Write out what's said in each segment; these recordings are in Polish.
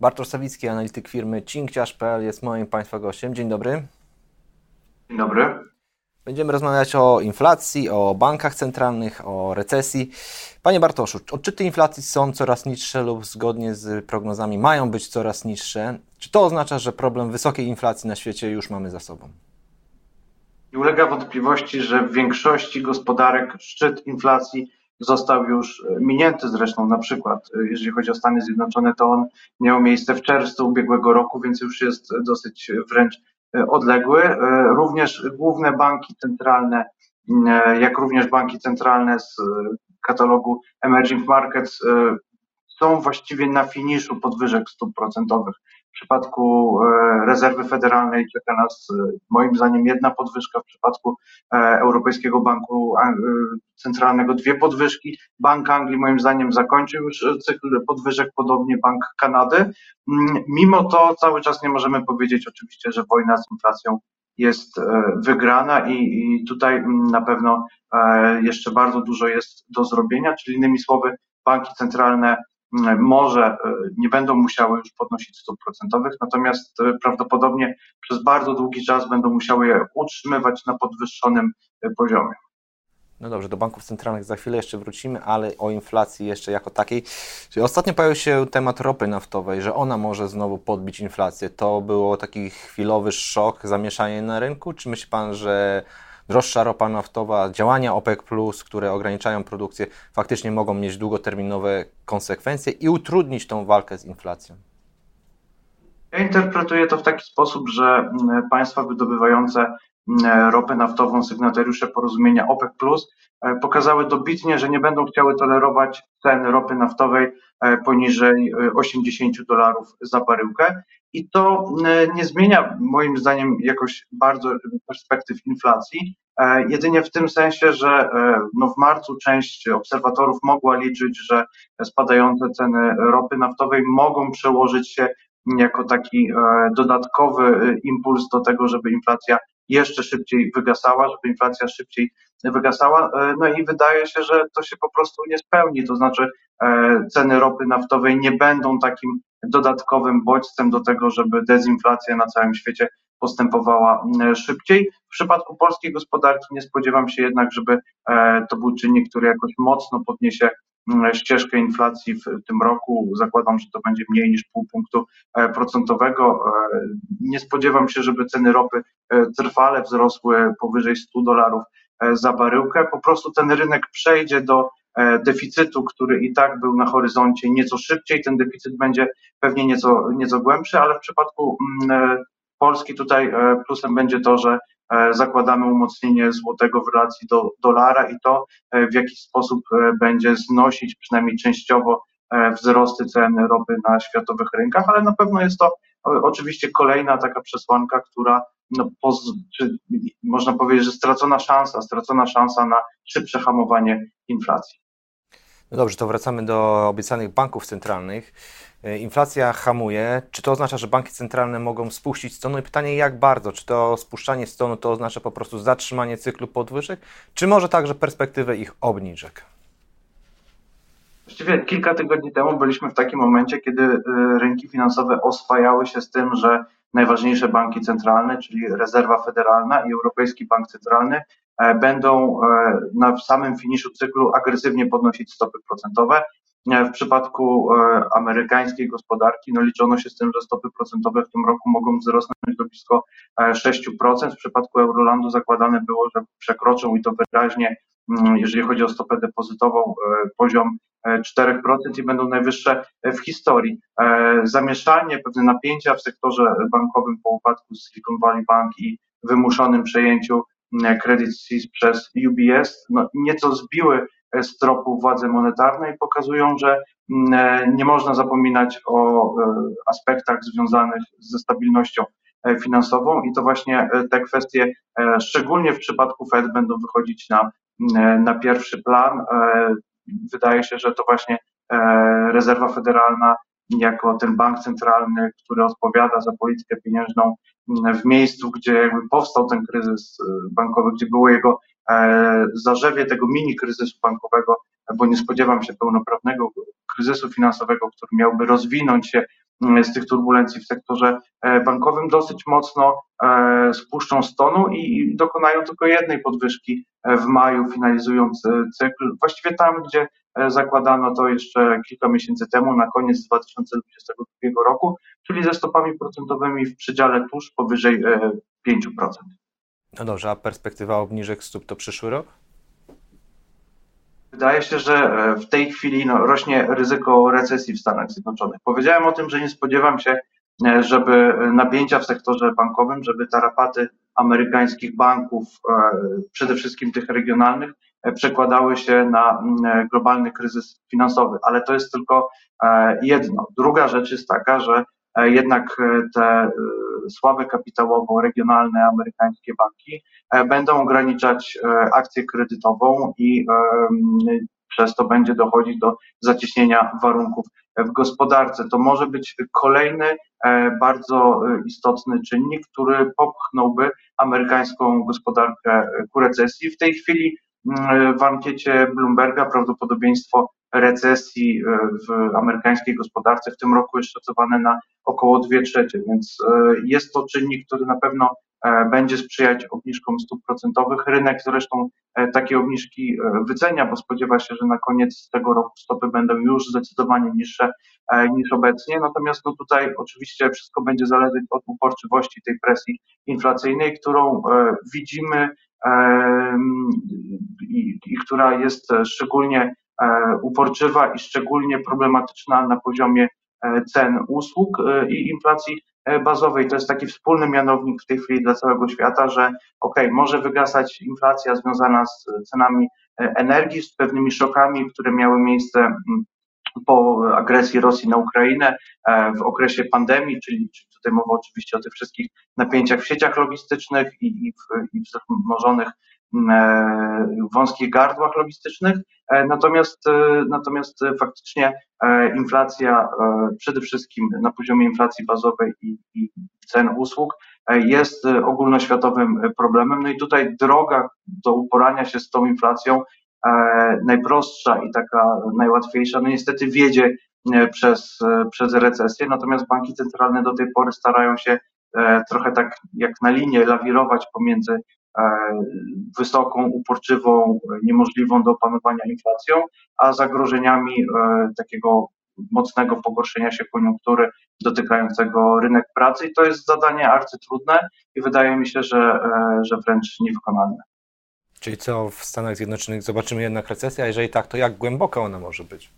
Bartosz Sawicki, analityk firmy Cinkciarz.pl jest moim Państwa gościem. Dzień dobry. Dzień dobry. Będziemy rozmawiać o inflacji, o bankach centralnych, o recesji. Panie Bartoszu, odczyty inflacji są coraz niższe lub zgodnie z prognozami mają być coraz niższe. Czy to oznacza, że problem wysokiej inflacji na świecie już mamy za sobą? Nie ulega wątpliwości, że w większości gospodarek szczyt inflacji został już minięty zresztą na przykład, jeżeli chodzi o Stany Zjednoczone, to on miał miejsce w czerwcu ubiegłego roku, więc już jest dosyć wręcz odległy. Również główne banki centralne, jak również banki centralne z katalogu Emerging Markets są właściwie na finiszu podwyżek stóp procentowych. W przypadku e, rezerwy federalnej czeka nas e, moim zdaniem jedna podwyżka, w przypadku e, Europejskiego Banku Centralnego dwie podwyżki. Bank Anglii moim zdaniem zakończył już cykl podwyżek, podobnie Bank Kanady. Mm, mimo to cały czas nie możemy powiedzieć oczywiście, że wojna z inflacją jest wygrana i, i tutaj mm, na pewno jeszcze bardzo dużo jest do zrobienia, czyli innymi słowy banki centralne może e, nie będą musiały już podnosić stóp procentowych, natomiast e, prawdopodobnie przez bardzo długi czas będą musiały je utrzymywać na podwyższonym e, poziomie. No dobrze, do banków centralnych za chwilę jeszcze wrócimy, ale o inflacji jeszcze jako takiej. Czyli ostatnio pojawił się temat ropy naftowej, że ona może znowu podbić inflację. To było taki chwilowy szok, zamieszanie na rynku? Czy myśli Pan, że droższa ropa naftowa, działania OPEC, które ograniczają produkcję, faktycznie mogą mieć długoterminowe konsekwencje i utrudnić tą walkę z inflacją. Ja interpretuję to w taki sposób, że mm, państwa wydobywające mm, ropę naftową, sygnatariusze porozumienia OPEC, e, pokazały dobitnie, że nie będą chciały tolerować ceny ropy naftowej e, poniżej 80 e, dolarów za baryłkę. I to nie zmienia moim zdaniem jakoś bardzo perspektyw inflacji, jedynie w tym sensie, że no w marcu część obserwatorów mogła liczyć, że spadające ceny ropy naftowej mogą przełożyć się jako taki dodatkowy impuls do tego, żeby inflacja jeszcze szybciej wygasała, żeby inflacja szybciej wygasała. No i wydaje się, że to się po prostu nie spełni. To znaczy, ceny ropy naftowej nie będą takim dodatkowym bodźcem do tego, żeby dezinflacja na całym świecie postępowała mm, szybciej. W przypadku polskiej gospodarki nie spodziewam się jednak, żeby e, to był czynnik, który jakoś mocno podniesie mm, ścieżkę inflacji w tym roku. Zakładam, że to będzie mniej niż pół punktu e, procentowego. E, nie spodziewam się, żeby ceny ropy trwale wzrosły powyżej 100 dolarów za baryłkę. Po prostu ten rynek przejdzie do deficytu, który i tak był na horyzoncie nieco szybciej. Ten deficyt będzie pewnie nieco, nieco głębszy, ale w przypadku mm, Polski tutaj e, plusem będzie to, że zakładamy umocnienie złotego w relacji do dolara i to w jakiś sposób będzie znosić przynajmniej częściowo wzrosty cen ropy na światowych rynkach, ale na pewno jest to oczywiście kolejna taka przesłanka, która no, poz, czy można powiedzieć, że stracona szansa, stracona szansa na szybsze hamowanie inflacji. No dobrze, to wracamy do obiecanych banków centralnych. E, inflacja hamuje. Czy to oznacza, że banki centralne mogą spuścić stonu? No I pytanie, jak bardzo? Czy to spuszczanie stonu to oznacza po prostu zatrzymanie cyklu podwyżek, czy może także perspektywę ich obniżek? Właściwie kilka tygodni temu byliśmy w takim momencie, kiedy e, rynki finansowe oswajały się z tym, że najważniejsze banki centralne, czyli Rezerwa Federalna i Europejski Bank Centralny, E, będą e, na samym finiszu cyklu agresywnie podnosić stopy procentowe. E, w przypadku amerykańskiej gospodarki no liczono się z tym, że stopy procentowe w tym roku mogą wzrosnąć do blisko 6%. W przypadku Eurolandu zakładane było, że przekroczą i to wyraźnie, mm, jeżeli chodzi o stopę depozytową, poziom 4% i będą najwyższe w historii. Zamieszanie, pewne napięcia w sektorze bankowym po upadku Silicon Valley Bank i wymuszonym przejęciu Credit Suisse przez UBS no, nieco zbiły z tropu władzy monetarnej, pokazują, że mm, e, nie można zapominać o e, aspektach związanych ze stabilnością e, finansową i to właśnie te kwestie, szczególnie w przypadku Fed, będą wychodzić na, mm, na pierwszy plan. Wydaje się, że to właśnie rezerwa federalna jako ten bank centralny, który odpowiada za politykę pieniężną w miejscu, gdzie jakby powstał ten kryzys bankowy, gdzie było jego zarzewie tego mini kryzysu bankowego, bo nie spodziewam się pełnoprawnego kryzysu finansowego, który miałby rozwinąć się mm, z tych turbulencji w sektorze bankowym, dosyć mocno spuszczą stonu i dokonają tylko jednej podwyżki w maju, finalizując cykl. Właściwie tam, gdzie zakładano to jeszcze kilka miesięcy temu, na koniec 2022 roku, czyli ze stopami procentowymi w przedziale tuż powyżej 5%. No dobrze, a perspektywa obniżek stóp to przyszły rok? Wydaje się, że e, w tej chwili no, rośnie ryzyko recesji w Stanach Zjednoczonych. Powiedziałem o tym, że nie spodziewam się, e, żeby napięcia w sektorze bankowym, żeby tarapaty amerykańskich banków, e, przede wszystkim tych regionalnych, przekładały się na globalny kryzys finansowy, ale to jest tylko jedno. Druga rzecz jest taka, że jednak te słabe kapitałowo regionalne amerykańskie banki e, będą ograniczać e, akcję kredytową i przez to będzie dochodzić do zacieśnienia warunków w gospodarce. To może być kolejny e, bardzo istotny czynnik, który popchnąłby amerykańską gospodarkę ku recesji. W tej chwili w ankiecie Bloomberga prawdopodobieństwo recesji e, w amerykańskiej gospodarce w tym roku jest szacowane na około 2 trzecie, więc e, jest to czynnik, który na pewno e, będzie sprzyjać obniżkom stóp procentowych. Rynek zresztą takie obniżki wycenia, bo spodziewa się, że na koniec tego roku stopy będą już zdecydowanie niższe niż obecnie. Natomiast no tutaj oczywiście wszystko będzie zależeć od uporczywości tej presji inflacyjnej, którą widzimy i, i która jest szczególnie uporczywa i szczególnie problematyczna na poziomie e, cen usług e, i inflacji bazowej. To jest taki wspólny mianownik w tej chwili dla całego świata, że ok, może wygasać inflacja związana z cenami energii, z pewnymi szokami, które miały miejsce mm, po agresji Rosji na Ukrainę w okresie pandemii, czyli, tutaj mowa oczywiście o tych wszystkich napięciach w sieciach logistycznych i, i, w, i wzmożonych E, wąskich gardłach logistycznych, e, natomiast, e, natomiast faktycznie inflacja przede wszystkim na poziomie inflacji bazowej i, i cen usług jest ogólnoświatowym problemem. No i tutaj droga do uporania się z tą inflacją najprostsza i taka najłatwiejsza, no niestety wiedzie przez, przez recesję, natomiast banki centralne do tej pory starają się trochę tak jak na linie lawirować pomiędzy E, wysoką, uporczywą, niemożliwą do opanowania inflacją, a zagrożeniami e, takiego mocnego pogorszenia się koniunktury dotykającego rynek pracy i to jest zadanie arcytrudne i wydaje mi się, że, e, że wręcz niewykonalne. Czyli co w Stanach Zjednoczonych zobaczymy jednak recesję, a jeżeli tak, to jak głęboka ona może być?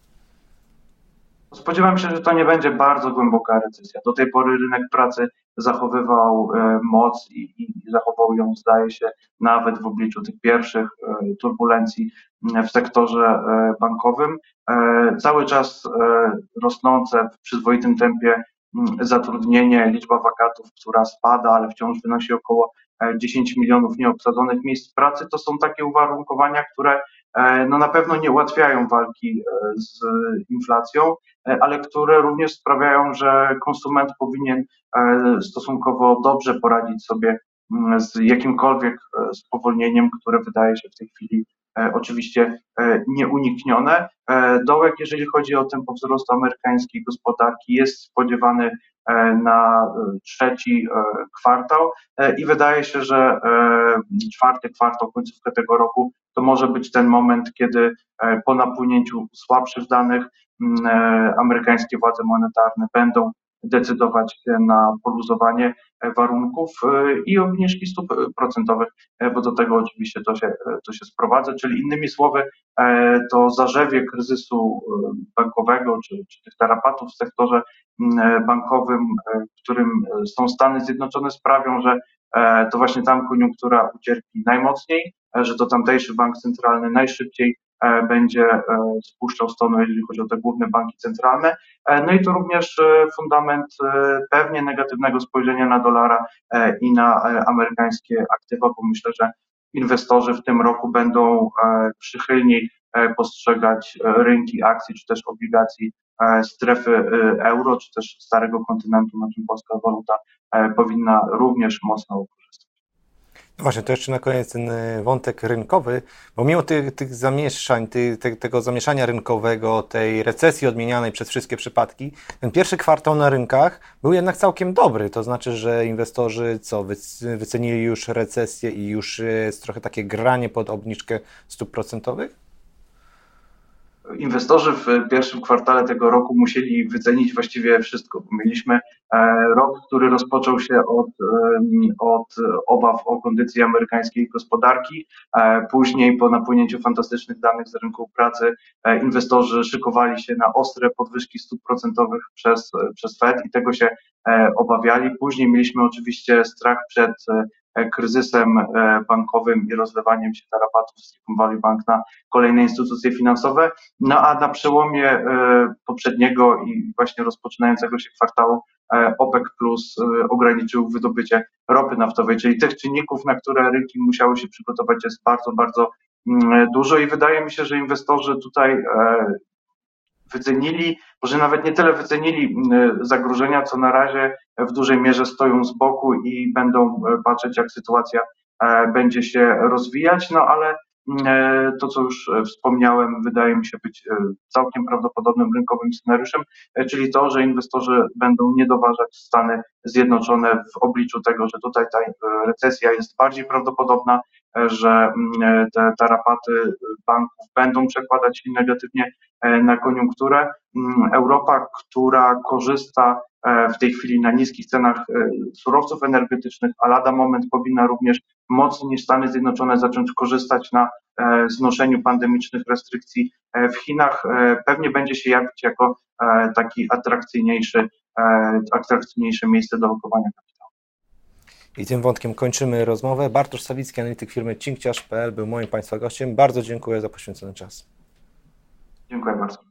Spodziewam się, że to nie będzie bardzo głęboka recesja. Do tej pory rynek pracy zachowywał e, moc i, i zachował ją, zdaje się, nawet w obliczu tych pierwszych e, turbulencji w sektorze e, bankowym. Cały czas rosnące w przyzwoitym tempie zatrudnienie, liczba wakatów, która spada, ale wciąż wynosi około 10 milionów nieobsadzonych miejsc pracy, to są takie uwarunkowania, które no na pewno nie ułatwiają walki z inflacją, ale które również sprawiają, że konsument powinien stosunkowo dobrze poradzić sobie mm, z jakimkolwiek e, spowolnieniem, które wydaje się w tej chwili e, oczywiście e, nieuniknione. Dołek, jeżeli chodzi o tempo wzrostu amerykańskiej gospodarki, jest spodziewany na trzeci kwartał i wydaje się, że czwarty kwartał, końcówkę tego roku, to może być ten moment, kiedy po napłynięciu słabszych danych amerykańskie władze monetarne będą decydować na poluzowanie warunków e, i obniżki stóp procentowych, e, bo do tego oczywiście to się, e, to się sprowadza, czyli innymi słowy to zarzewie kryzysu bankowego czy, czy tych tarapatów w sektorze bankowym, w którym są Stany Zjednoczone sprawią, że to właśnie tam koniunktura ucierpi najmocniej, że to tamtejszy bank centralny najszybciej E, będzie e, spuszczał stonu, jeżeli chodzi o te główne banki centralne. E, no i to również fundament pewnie negatywnego spojrzenia na dolara i na amerykańskie aktywa, bo myślę, że inwestorzy w tym roku będą przychylniej postrzegać rynki akcji czy też obligacji strefy euro, czy też starego kontynentu, na czym polska waluta powinna również mocno Właśnie, to jeszcze na koniec ten e, wątek rynkowy, bo mimo tych, tych zamieszań, ty, te, tego zamieszania rynkowego, tej recesji odmienianej przez wszystkie przypadki, ten pierwszy kwartał na rynkach był jednak całkiem dobry. To znaczy, że inwestorzy co, wycenili już recesję i już jest trochę takie granie pod obniżkę stóp procentowych? Inwestorzy w pierwszym kwartale tego roku musieli wycenić właściwie wszystko. Mieliśmy e, rok, który rozpoczął się od, od obaw o kondycji amerykańskiej gospodarki. E, później, po napłynięciu fantastycznych danych z rynku pracy, e, inwestorzy szykowali się na ostre podwyżki stóp procentowych przez, przez Fed i tego się obawiali. Później mieliśmy oczywiście strach przed kryzysem e, bankowym i rozlewaniem się tarapatów z Silicon Valley Bank na kolejne instytucje finansowe. No a na przełomie e, poprzedniego i właśnie rozpoczynającego się kwartału OPEC Plus ograniczył wydobycie ropy naftowej, czyli tych czynników, na które rynki musiały się przygotować jest bardzo, bardzo mm, dużo i wydaje mi się, że inwestorzy tutaj wycenili, może nawet nie tyle wycenili zagrożenia, co na razie w dużej mierze stoją z boku i będą e, patrzeć, jak sytuacja e, będzie się rozwijać, no ale e, to, co już wspomniałem, wydaje mi się być całkiem prawdopodobnym rynkowym scenariuszem, czyli to, że inwestorzy będą nie doważać Stany Zjednoczone w obliczu tego, że tutaj ta recesja jest bardziej prawdopodobna, że te tarapaty banków będą przekładać się negatywnie na koniunkturę. Europa, która korzysta E, w tej chwili na niskich cenach e, surowców energetycznych, a lada moment powinna również mocniej niż Stany Zjednoczone zacząć korzystać na e, znoszeniu pandemicznych restrykcji w Chinach, pewnie będzie się jawić jako taki atrakcyjniejszy, atrakcyjniejsze miejsce do lokowania kapitału. I tym wątkiem kończymy rozmowę. Bartosz Sawicki, analityk firmy cinkciarz.pl był moim Państwa gościem. Bardzo dziękuję za poświęcony czas. Dziękuję bardzo.